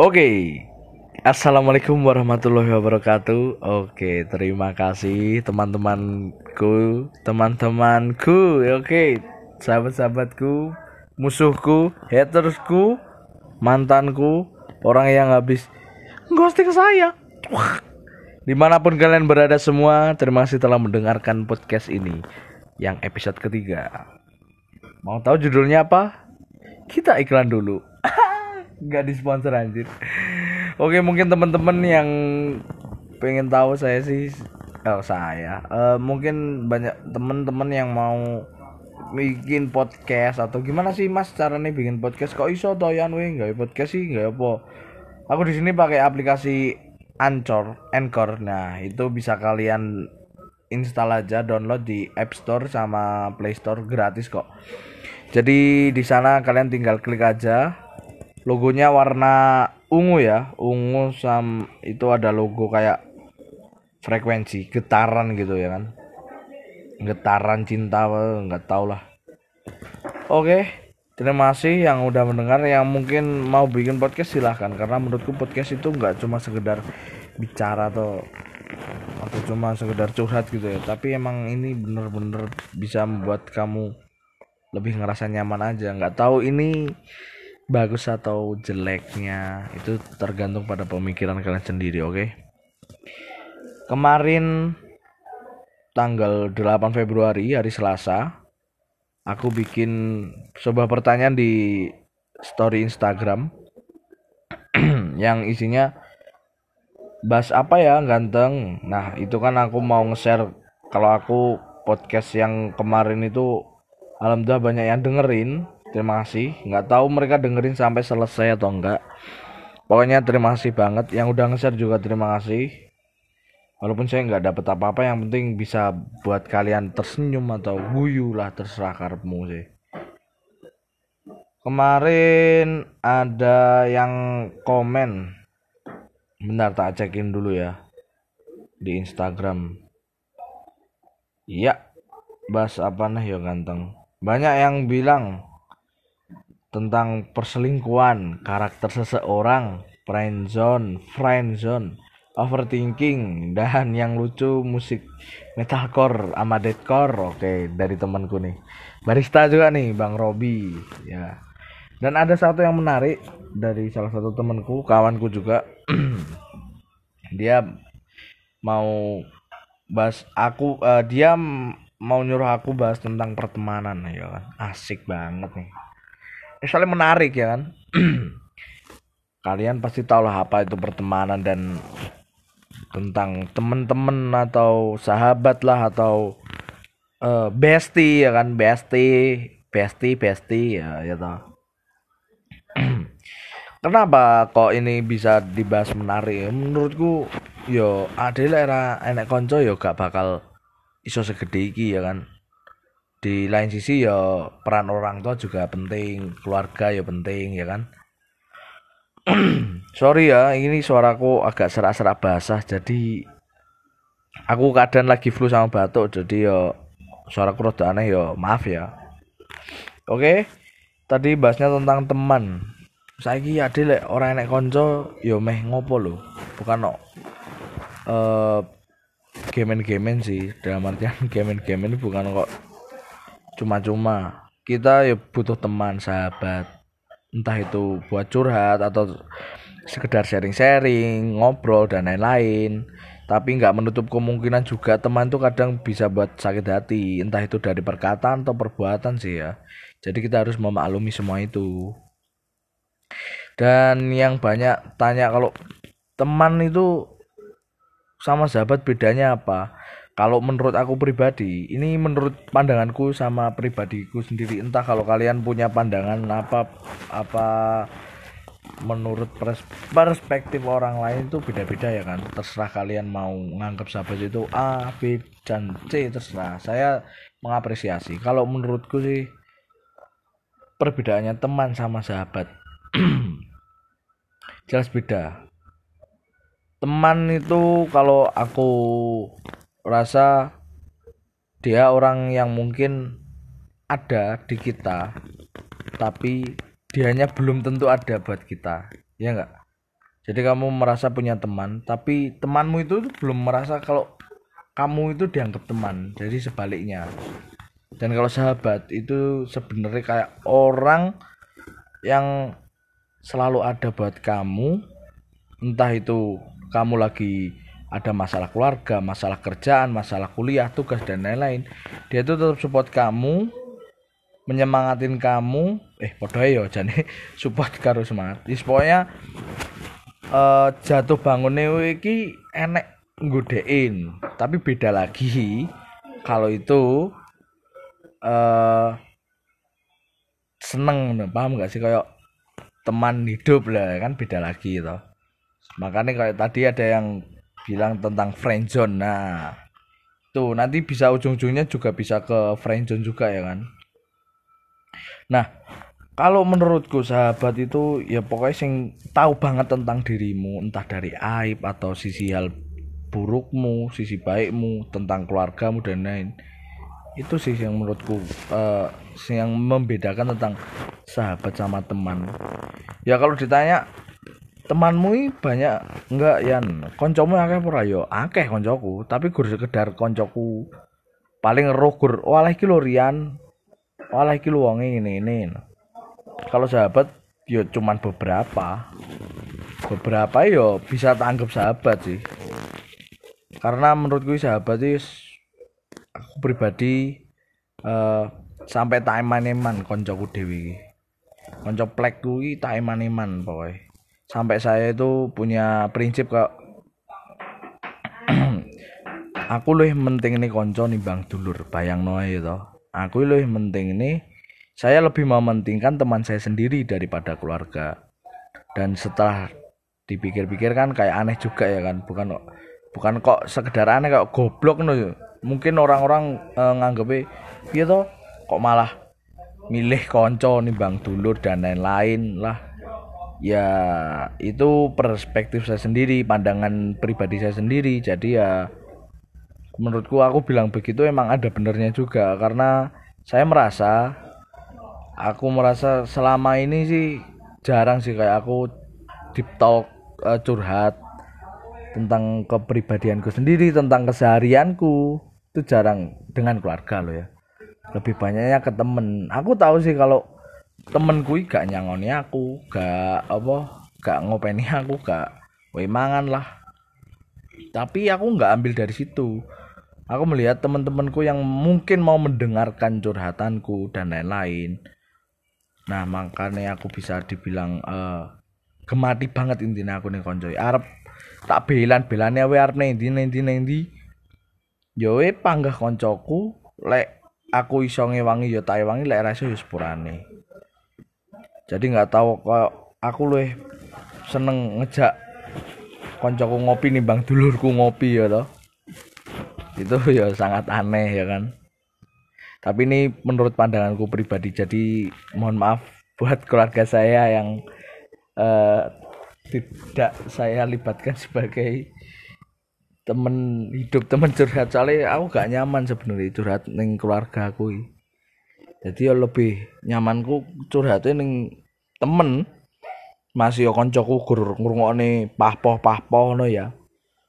Oke. Assalamualaikum warahmatullahi wabarakatuh. Oke, terima kasih teman-temanku, teman-temanku. Oke, sahabat-sahabatku, musuhku, hatersku, mantanku, orang yang habis ghosting saya. Wah. Di mana pun kalian berada semua, terima kasih telah mendengarkan podcast ini yang episode ketiga. Mau tahu judulnya apa? Kita iklan dulu. Gak disponsor anjir. Oke, mungkin teman-teman yang pengen tahu saya sih oh saya. Eh, mungkin banyak teman-teman yang mau bikin podcast atau gimana sih Mas caranya bikin podcast? Kok iso toyan we nggak podcast sih nggak apa? Aku di sini pakai aplikasi Anchor Anchor. Nah itu bisa kalian install aja download di App Store sama Play Store gratis kok. Jadi di sana kalian tinggal klik aja logonya warna ungu ya. Ungu sam itu ada logo kayak frekuensi getaran gitu ya kan. Getaran cinta nggak tau lah. Oke terima kasih yang udah mendengar. Yang mungkin mau bikin podcast silahkan. Karena menurutku podcast itu nggak cuma sekedar bicara atau atau cuma sekedar curhat gitu ya. Tapi emang ini bener-bener bisa membuat kamu lebih ngerasa nyaman aja. Nggak tahu ini bagus atau jeleknya itu tergantung pada pemikiran kalian sendiri oke? Kemarin tanggal 8 Februari hari Selasa aku bikin sebuah pertanyaan di story Instagram yang isinya bahas apa ya ganteng? Nah itu kan aku mau nge-share kalau aku podcast yang kemarin itu alhamdulillah banyak yang dengerin terima kasih. Nggak tahu mereka dengerin sampai selesai atau enggak pokoknya terima kasih banget. Yang udah nge-share juga terima kasih. Walaupun saya nggak dapet apa-apa yang penting bisa buat kalian tersenyum atau guyu lah terserah karepmu sih. Kemarin ada yang komen. Bentar tak cekin dulu ya. Di Instagram. Iya. Bahas apa nih ya ganteng? Banyak yang bilang tentang perselingkuhan, karakter seseorang, friendzone, friendzone, overthinking, dan yang lucu musik metalcore sama deathcore. Oke, dari temanku nih. Barista juga nih, Bang Robi. Ya. Dan ada satu yang menarik dari salah satu temanku, kawanku juga. dia mau bahas aku eh, dia mau nyuruh aku bahas tentang pertemanan ya kan. Asik banget nih soalnya menarik ya kan. Kalian pasti tahu lah apa itu pertemanan dan tentang temen-temen atau sahabat lah atau eh, bestie ya kan. Bestie bestie bestie ya ya toh. Kenapa kok ini bisa dibahas menarik ya? menurutku yo ada era enek konco yo gak bakal iso segede iki ya kan di lain sisi ya peran orang tua juga penting keluarga ya penting ya kan? Sorry ya ini suaraku agak serak-serak basah jadi aku kadang lagi flu sama batuk jadi ya suaraku rada aneh ya maaf ya. Oke tadi bahasnya tentang teman. Saya ya lek orang enek konco yo meh ngopo lo bukan no eh gemen-gemen sih dalam artian gemen-gemen bukan kok cuma-cuma. Kita ya butuh teman sahabat. Entah itu buat curhat atau sekedar sharing-sharing ngobrol dan lain-lain. Tapi nggak menutup kemungkinan juga teman tuh kadang bisa buat sakit hati. Entah itu dari perkataan atau perbuatan sih ya. Jadi kita harus memaklumi semua itu. Dan yang banyak tanya kalau teman itu sama sahabat bedanya apa kalau menurut aku pribadi ini menurut pandanganku sama pribadiku sendiri entah kalau kalian punya pandangan apa apa menurut pers- perspektif orang lain itu beda-beda ya kan. Terserah kalian mau nganggap sahabat itu A B dan C terserah. Saya mengapresiasi. Kalau menurutku sih perbedaannya teman sama sahabat. Jelas beda. Teman itu kalau aku rasa dia orang yang mungkin ada di kita tapi dianya belum tentu ada buat kita. Ya enggak jadi kamu merasa punya teman tapi temanmu itu belum merasa kalau kamu itu dianggap teman jadi sebaliknya. Dan kalau sahabat itu sebenarnya kayak orang yang selalu ada buat kamu entah itu kamu lagi ada masalah keluarga, masalah kerjaan, masalah kuliah, tugas dan lain-lain. Dia itu tetap support kamu, menyemangatin kamu. Eh, podo ya jane support karo semangat. Is pokoknya uh, jatuh bangunnya iki enek nggodein, tapi beda lagi kalau itu uh, seneng paham gak sih kayak teman hidup lah kan beda lagi gitu makanya kayak tadi ada yang bilang tentang friendzone nah tuh nanti bisa ujung-ujungnya juga bisa ke friendzone juga ya kan? Nah kalau menurutku sahabat itu ya pokoknya sing tahu banget tentang dirimu entah dari aib atau sisi hal burukmu sisi baikmu tentang keluargamu dan lain itu sih yang menurutku uh, yang membedakan tentang sahabat sama teman. Ya kalau ditanya temanmu banyak enggak yan? Koncomu akeh ora? Yo akeh koncoku tapi gur sekedar koncoku paling roh gur walah iki lho Rian. Walah iki lho wonge ini ini kalau sahabat yo cuman beberapa. Beberapa yo bisa tanggap sahabat sih. Karena menurutku sahabat itu aku pribadi uh, sampai tak eman-eman koncoku dewi konco plek kuwi tak eman-eman pokoknya sampai saya itu punya prinsip kok. Aku lebih penting ini konco nih bang dulur bayang noe itu aku lebih penting ini saya lebih mementingkan teman saya sendiri daripada keluarga. Dan setelah dipikir-pikir kan kayak aneh juga ya kan bukan bukan kok sekedar aneh kok goblok no mungkin orang-orang e, nganggepnya gitu kok malah milih konco nih bang dulur dan lain-lain lah ya itu perspektif saya sendiri pandangan pribadi saya sendiri. Jadi ya menurutku aku bilang begitu emang ada benernya juga. Karena saya merasa aku merasa selama ini sih jarang sih kayak aku deep talk uh, curhat tentang kepribadianku sendiri tentang keseharianku. Itu jarang dengan keluarga loh ya. Lebih banyaknya ke temen. Aku tahu sih kalau temen kui gak nyangoni aku gak apa gak ngopeni aku gak woi mangan lah. Tapi aku nggak ambil dari situ. Aku melihat teman-temanku yang mungkin mau mendengarkan curhatanku dan lain-lain. Nah makanya aku bisa dibilang uh, gemati banget intinya aku nih koncoy Arab tak belan belane we arep nendi nendi nendi yo we panggah koncoku lek aku iso ngewangi yo tak wangi lek rasa yo sepurane jadi nggak tahu kok aku loh seneng ngejak koncoku ngopi nih bang dulurku ngopi ya toh. Itu ya sangat aneh ya kan. Tapi ini menurut pandanganku pribadi jadi mohon maaf buat keluarga saya yang uh, tidak saya libatkan sebagai temen hidup temen curhat. Soalnya aku gak nyaman sebenarnya curhat neng keluarga aku. Jadi ya lebih nyamanku curhatnya neng temen masih yo koncoku gur ngrungokne pahpoh-pahpoh no ya.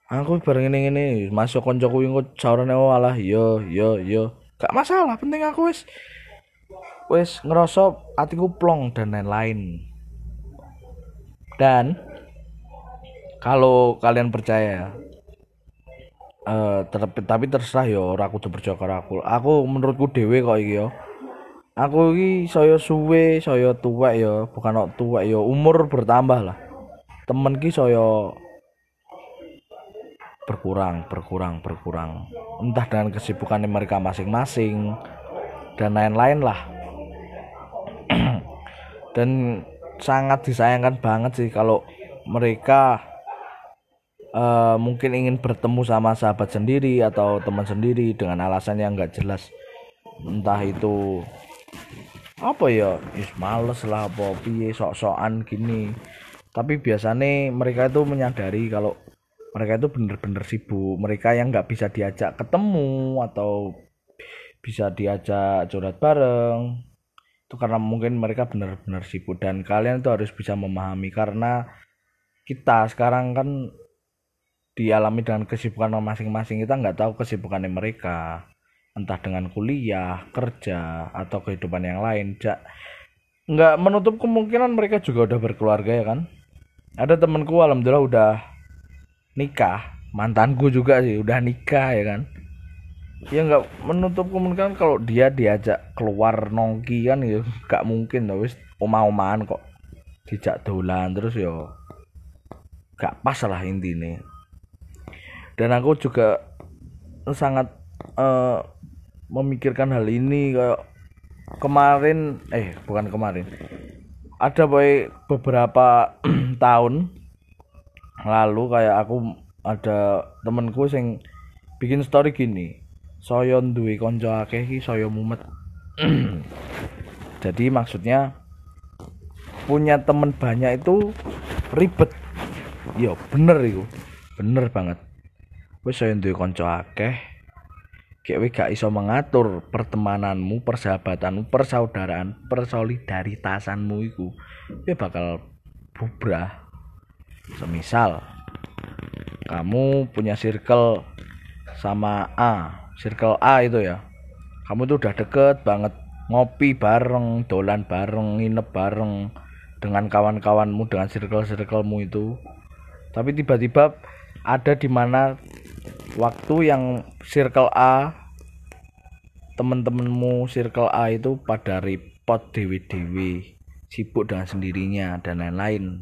Aku bareng ini ini masih koncoku yang saurane oh alah yo yo yo gak masalah penting aku wis wis ngerasa hatiku plong dan lain-lain. Dan kalau kalian percaya uh, tapi terserah yo aku tuh percaya aku. Aku menurutku dewe kok iki yo aku iki saya suwe saya tua ya. Bukan kok tua ya umur bertambah lah. Temen ki saya berkurang berkurang berkurang. Entah dengan kesibukan mereka masing-masing dan lain-lain lah. Dan sangat disayangkan banget sih kalau mereka uh, mungkin ingin bertemu sama sahabat sendiri atau teman sendiri dengan alasan yang nggak jelas. Entah itu apa ya? Is males lah apa sok-sokan gini. Tapi biasanya mereka itu menyadari kalau mereka itu bener-bener sibuk. Mereka yang nggak bisa diajak ketemu atau bisa diajak curhat bareng. Itu karena mungkin mereka benar-benar sibuk. Dan kalian itu harus bisa memahami karena kita sekarang kan dialami dengan kesibukan masing-masing. Kita nggak tahu kesibukannya mereka entah dengan kuliah kerja atau kehidupan yang lain ja, nggak menutup kemungkinan mereka juga udah berkeluarga ya kan? Ada temanku alhamdulillah udah nikah. Mantanku juga sih udah nikah ya kan? Ya nggak menutup kemungkinan kalau dia diajak keluar nongki kan? Ya nggak mungkin tapi oma-omaan kok dijak dolan terus yo gak pas lah intinya. Dan aku juga sangat uh, memikirkan hal ini kayak kemarin eh bukan kemarin. Ada boy beberapa tahun lalu kayak aku ada temenku sing bikin story gini saya duwe konco akeh iki saya mumet. Jadi maksudnya punya temen banyak itu ribet. Iya bener itu bener banget. Wis saya duwe konco akeh kayak gak iso mengatur pertemananmu, persahabatanmu, persaudaraan, persolidaritasanmu itu ya bakal bubrah. Semisal kamu punya circle sama A circle A itu ya kamu tuh udah deket banget ngopi bareng dolan bareng nginep bareng dengan kawan-kawanmu dengan circle-circlemu itu tapi tiba-tiba ada di mana waktu yang circle A temen-temenmu circle A itu pada repot dewi-dewi sibuk dengan sendirinya dan lain-lain.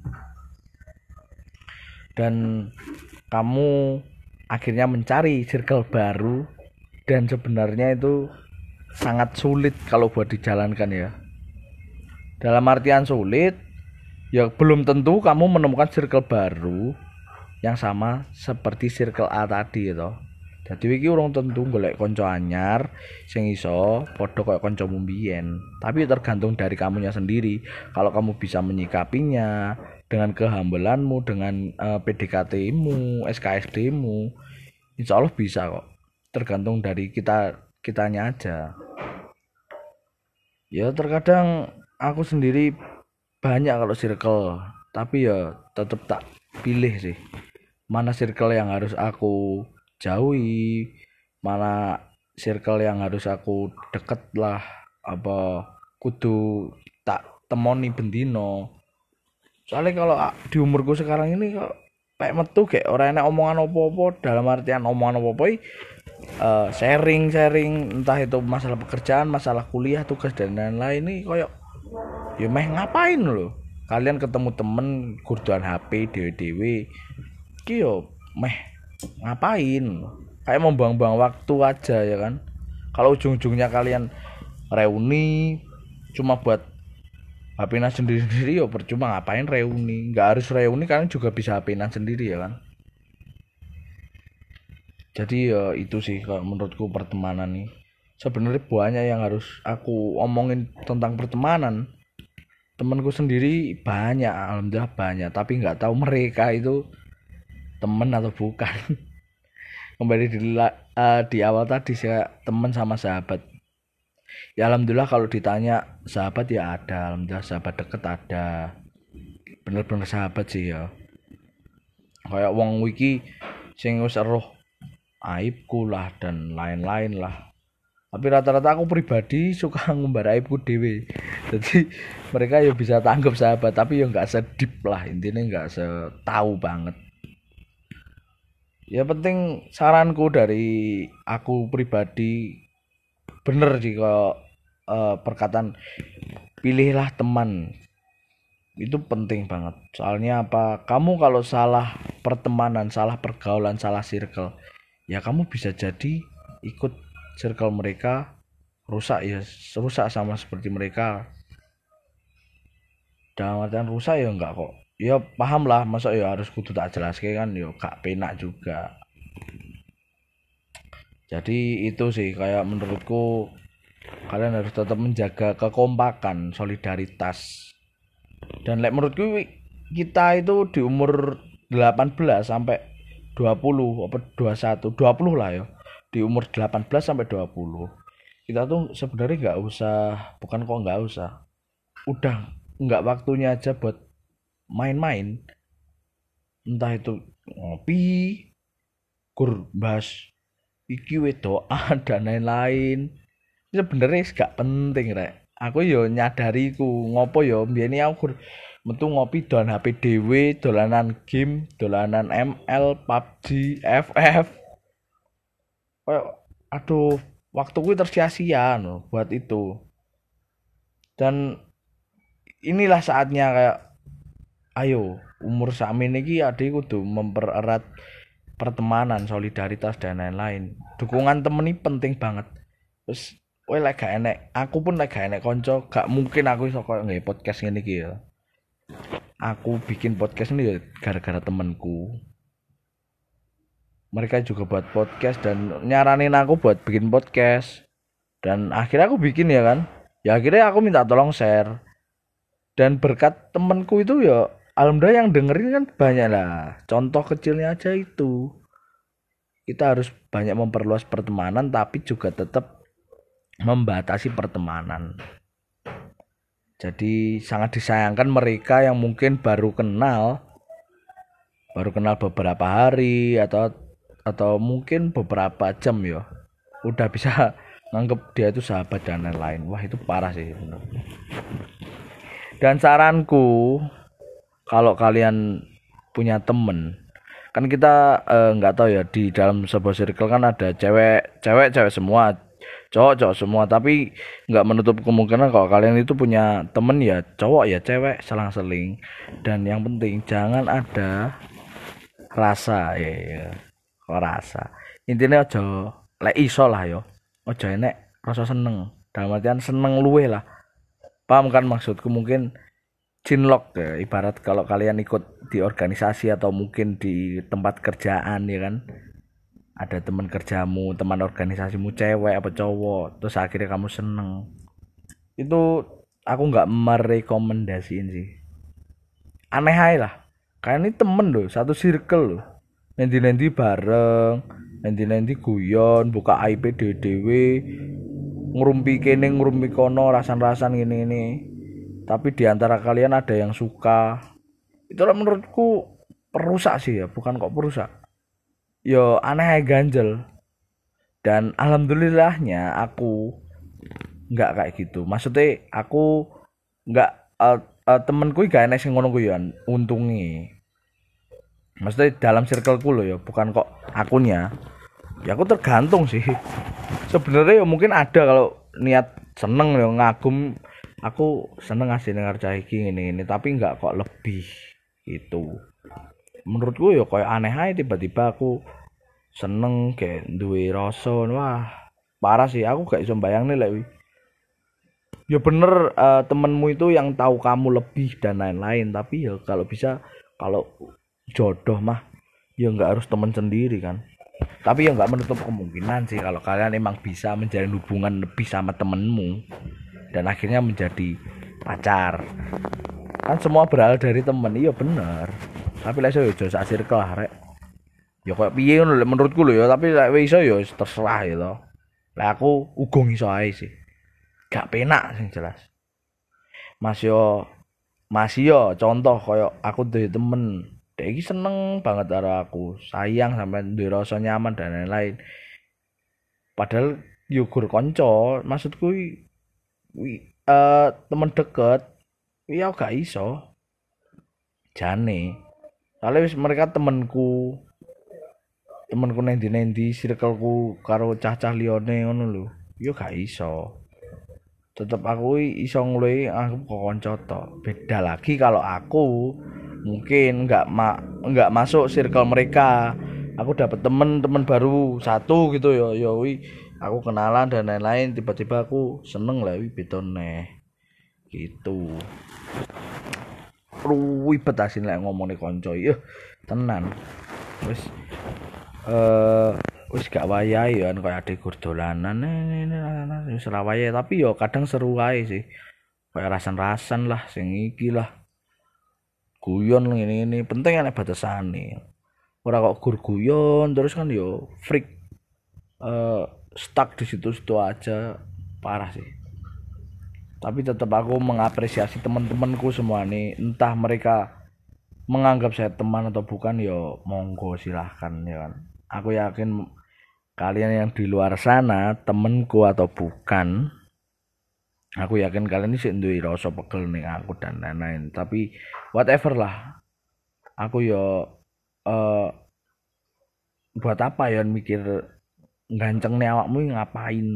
Dan kamu akhirnya mencari circle baru dan sebenarnya itu sangat sulit kalau buat dijalankan ya. Dalam artian sulit ya belum tentu kamu menemukan circle baru yang sama seperti circle A tadi itu jadi iki urung tentu golek konco anyar sing iso padha koyo kanca mbiyen. Tapi tergantung dari kamunya sendiri. Kalau kamu bisa menyikapinya dengan kehambelanmu dengan uh, eh, PDKT-mu SKSD-mu insya Allah bisa kok. Tergantung dari kita kitanya aja. Ya terkadang aku sendiri banyak kalau circle tapi ya tetap tak pilih sih mana circle yang harus aku jauhi mana circle yang harus aku deket lah. Apa kudu tak temoni bendino. Soalnya kalau di umurku sekarang ini kok kayak metu kayak orang enak omongan opo-opo. Dalam artian omongan opo-opo uh, sharing sharing entah itu masalah pekerjaan masalah kuliah tugas dan lain-lain ini koyok ya meh ngapain lo kalian ketemu temen kurduan HP dewe-dewe kyo meh ngapain? Kayak mau buang-buang waktu aja ya kan? Kalau ujung-ujungnya kalian reuni cuma buat HP sendiri-sendiri ya percuma ngapain reuni? Nggak harus reuni kalian juga bisa HP sendiri ya kan? Jadi ya itu sih kalau menurutku pertemanan nih. Sebenarnya banyak yang harus aku omongin tentang pertemanan. Temanku sendiri banyak alhamdulillah banyak tapi nggak tahu mereka itu temen atau bukan. Kembali di uh, di awal tadi saya teman sama sahabat. Ya alhamdulillah kalau ditanya sahabat ya ada. Alhamdulillah sahabat deket ada. Bener-bener sahabat sih ya. Kayak wong wiki sing wis roh aibku lah dan lain-lain lah. Tapi rata-rata aku pribadi suka ngumbar aibku dewe jadi mereka ya bisa tanggap sahabat tapi ya nggak sedip lah. Intinya nggak setahu banget ya penting saranku dari aku pribadi bener sih kalau uh, perkataan pilihlah teman. Itu penting banget. Soalnya apa? Kamu kalau salah pertemanan salah pergaulan salah circle ya kamu bisa jadi ikut circle mereka rusak ya rusak sama seperti mereka. Dalam artian rusak ya enggak kok ya paham lah masa ya harus kudu tak jelas kan ya gak penak juga. Jadi itu sih kayak menurutku kalian harus tetap menjaga kekompakan solidaritas. Dan like menurutku kita itu di umur 18 sampai 20 apa 21 20 lah ya. Di umur 18 sampai 20 kita tuh sebenarnya nggak usah bukan kok nggak usah udah nggak waktunya aja buat main-main. Entah itu ngopi kur bas iki wedoan dan lain-lain. Sebenarnya gak penting rek. Aku yo nyadari ku ngopo yo? Biyen aku metu ngopi dolan HP dhewe dolanan game dolanan ML PUBG FF kayak aduh waktu gue tersia-sia buat itu. Dan inilah saatnya kayak ayo umur samin ini adik kudu mempererat pertemanan solidaritas dan lain-lain dukungan temen ini penting banget terus Wah, lek gak enek, aku pun lek gak enek konco, gak mungkin aku iso koyo nggih podcast ngene iki ya. Aku bikin podcast ini ya gara-gara temenku. Mereka juga buat podcast dan nyaranin aku buat bikin podcast. Dan akhirnya aku bikin ya kan. Ya akhirnya aku minta tolong share. Dan berkat temenku itu ya alhamdulillah yang dengerin kan banyak lah. Contoh kecilnya aja itu. Kita harus banyak memperluas pertemanan tapi juga tetap membatasi pertemanan. Jadi sangat disayangkan mereka yang mungkin baru kenal baru kenal beberapa hari atau atau mungkin beberapa jam ya udah bisa nganggep dia itu sahabat dan lain-lain. Wah, itu parah sih. Dan saranku kalau kalian punya temen kan kita eh, nggak eh, tahu ya di dalam sebuah circle kan ada cewek cewek cewek semua cowok cowok semua. Tapi nggak menutup kemungkinan kalau kalian itu punya temen ya cowok ya cewek selang-seling. Dan yang penting jangan ada rasa ya, ya. kok rasa? Intinya aja lek iso lah yo. Aja enek rasa seneng. Dalam artian seneng luwe lah. Paham kan maksudku? Mungkin cinlok ya. Ibarat kalau kalian ikut di organisasi atau mungkin di tempat kerjaan ya kan? Ada teman kerjamu teman organisasimu cewek apa cowok terus akhirnya kamu seneng. Itu aku nggak merekomendasiin sih. Aneh aja lah. Kayak ini temen loh satu circle loh. Nanti nanti bareng nanti nanti guyon buka IP DDW ngurumpi kene ngurumpi kono rasan-rasan gini ini tapi di antara kalian ada yang suka. Itulah menurutku perusak sih ya bukan kok perusak. Yo aneh ganjel. Dan alhamdulillahnya aku nggak kayak gitu. Maksudnya aku nggak uh, uh, temenku gak enak sing ngono ya untungi maksudnya dalam circleku loh ya bukan kok akunnya. Ya aku tergantung sih. Sebenarnya ya mungkin ada kalau niat seneng ya ngagum aku seneng ngasih dengar cah ini ini tapi nggak kok lebih gitu. Menurutku ya kayak aneh aja tiba-tiba aku seneng kayak duwe rasa. Wah parah sih. Aku gak bisa bayang nih lewi ya bener uh, temenmu itu yang tahu kamu lebih dan lain-lain. Tapi ya kalau bisa kalau jodoh mah ya nggak harus temen sendiri kan. Tapi ya nggak menutup kemungkinan sih kalau kalian emang bisa menjalin hubungan lebih sama temenmu dan akhirnya menjadi pacar. Kan semua berawal dari temen. Iya bener. Tapi lah saya jauh circle rek. Ya kayak piye ngono menurutku lho ya tapi lek iso ya terserah ya to lek aku uga iso ae sih. Gak penak sing jelas. Mas yo yo contoh kaya aku duwe temen. Iki seneng banget karo aku. Sayang sampai duwe rasa nyaman dan lain-lain. Padahal yo gur kanca maksudku uh, temen deket iya gak iso. Jane. Soalnya mereka temenku. Temenku neng di neng di circleku karo cah-cah lione ngono lho. Yo gak iso. Tetep aku iso ngluwi aku kok kanca beda lagi kalau aku mungkin nggak ma nggak masuk circle mereka. Aku dapat temen-temen baru satu gitu yo yo wi aku kenalan dan lain-lain tiba-tiba aku seneng lah wi betone gitu. Ribet asin lah ngomongin konco iya. Tenan. Wis eh wis gak wayahe ya kayak ade gur dolanan wis ora wayahe. Tapi yo kadang seru wae sih. Kayak rasan-rasan lah sing iki lah. Guyon ngene ini penting ana batasane ora kok gur guyon terus kan yo freak. Uh, stuck di situ-situ aja parah sih. Tapi tetap aku mengapresiasi teman-temanku semua nih. Entah mereka menganggap saya teman atau bukan yo monggo silahkan ya kan. Aku yakin kalian yang di luar sana temenku atau bukan aku yakin kalian ini duwe rasa pegel nih aku dan lain-lain. Tapi whatever lah. Aku yo uh, buat apa ya mikir ganceng nih awakmu ngapain?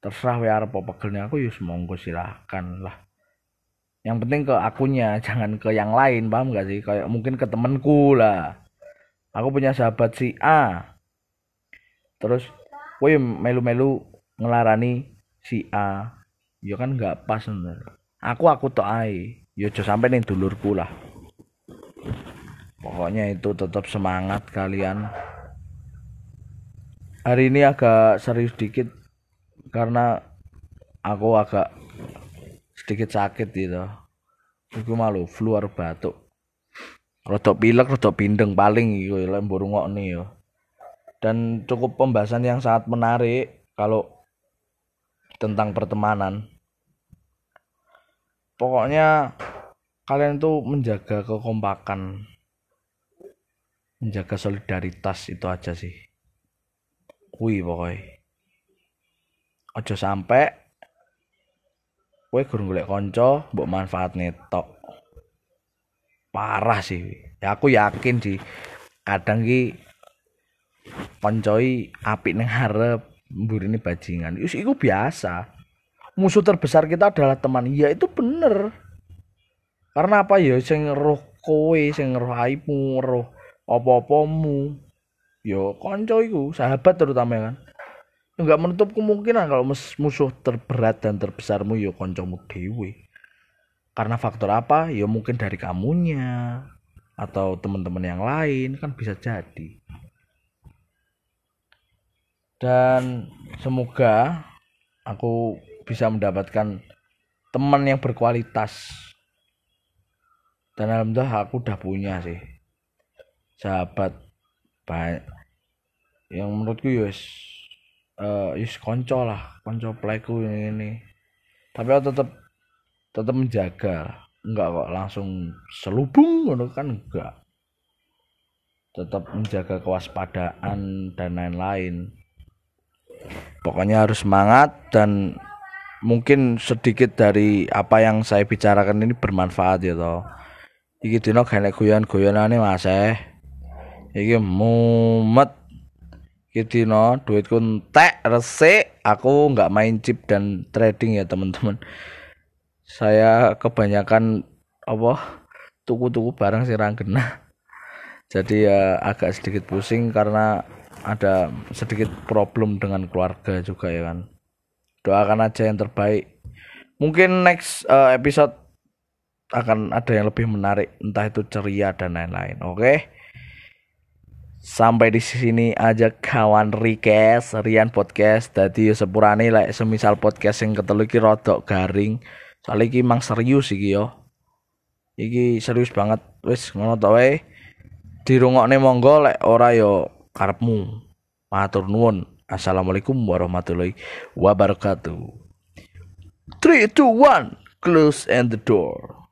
Terserah we arep pegelnya aku yo monggo silahkan lah. Yang penting ke akunya jangan ke yang lain paham gak sih? Kayak mungkin ke temenku lah. Aku punya sahabat si A. Terus woi melu-melu ngelarani si A. Ya kan nggak pas bener. Aku aku tok ae. Ya sampai nih dulurku lah. Pokoknya itu tetap semangat kalian hari ini agak serius dikit karena aku agak sedikit sakit gitu. Iku malu flu arep batuk. Rodok pilek rodok pindeng paling iku ya mbok nih yo. Dan cukup pembahasan yang sangat menarik kalau tentang pertemanan. Pokoknya kalian tuh menjaga kekompakan menjaga solidaritas itu aja sih kui pokoknya ojo sampai kowe gurung golek kanca mbok manfaatne tok. Parah sih. Ya aku yakin sih kadang ki koncoi apik ning harep mburine bajingan. Itu biasa. Musuh terbesar kita adalah teman. Iya itu bener. Karena apa ya? Sing roh kowe sing roh roh apa-apamu yo kanca iku sahabat terutama kan. Nggak menutup kemungkinan kalau musuh terberat dan terbesarmu ya koncomu dewi karena faktor apa? Ya mungkin dari kamunya atau teman-teman yang lain kan bisa jadi. Dan semoga aku bisa mendapatkan teman yang berkualitas. Dan alhamdulillah aku udah punya sih sahabat banyak yang menurutku ya uh, is konco lah. Konco playku ini, ini. Tapi aku tetap tetap menjaga. Enggak kok langsung selubung kan enggak. Tetap menjaga kewaspadaan dan lain-lain. Pokoknya harus semangat dan mungkin sedikit dari apa yang saya bicarakan ini bermanfaat ya toh. Iki dino gak guyon-guyonane Mas eh iki mumet. Gitu no duitku entek resik. Aku nggak main chip dan trading ya teman-teman. Saya kebanyakan apa tuku-tuku barang sih kena jadi ya agak sedikit pusing karena ada sedikit problem dengan keluarga juga ya kan. Doakan aja yang terbaik. Mungkin next uh, episode akan ada yang lebih menarik. Entah itu ceria dan lain-lain oke? okay? Sampai di sini aja kawan request Rian podcast. Tadi sepurane like semisal podcast yang ketelu iki rodok garing. Soalnya iki emang serius iki yo. Iki serius banget. Wis ngono to wae. Dirungokne monggo lek ora yo karepmu. Matur nuwun. Assalamualaikum warahmatullahi wabarakatuh. 3 2 1 close and the door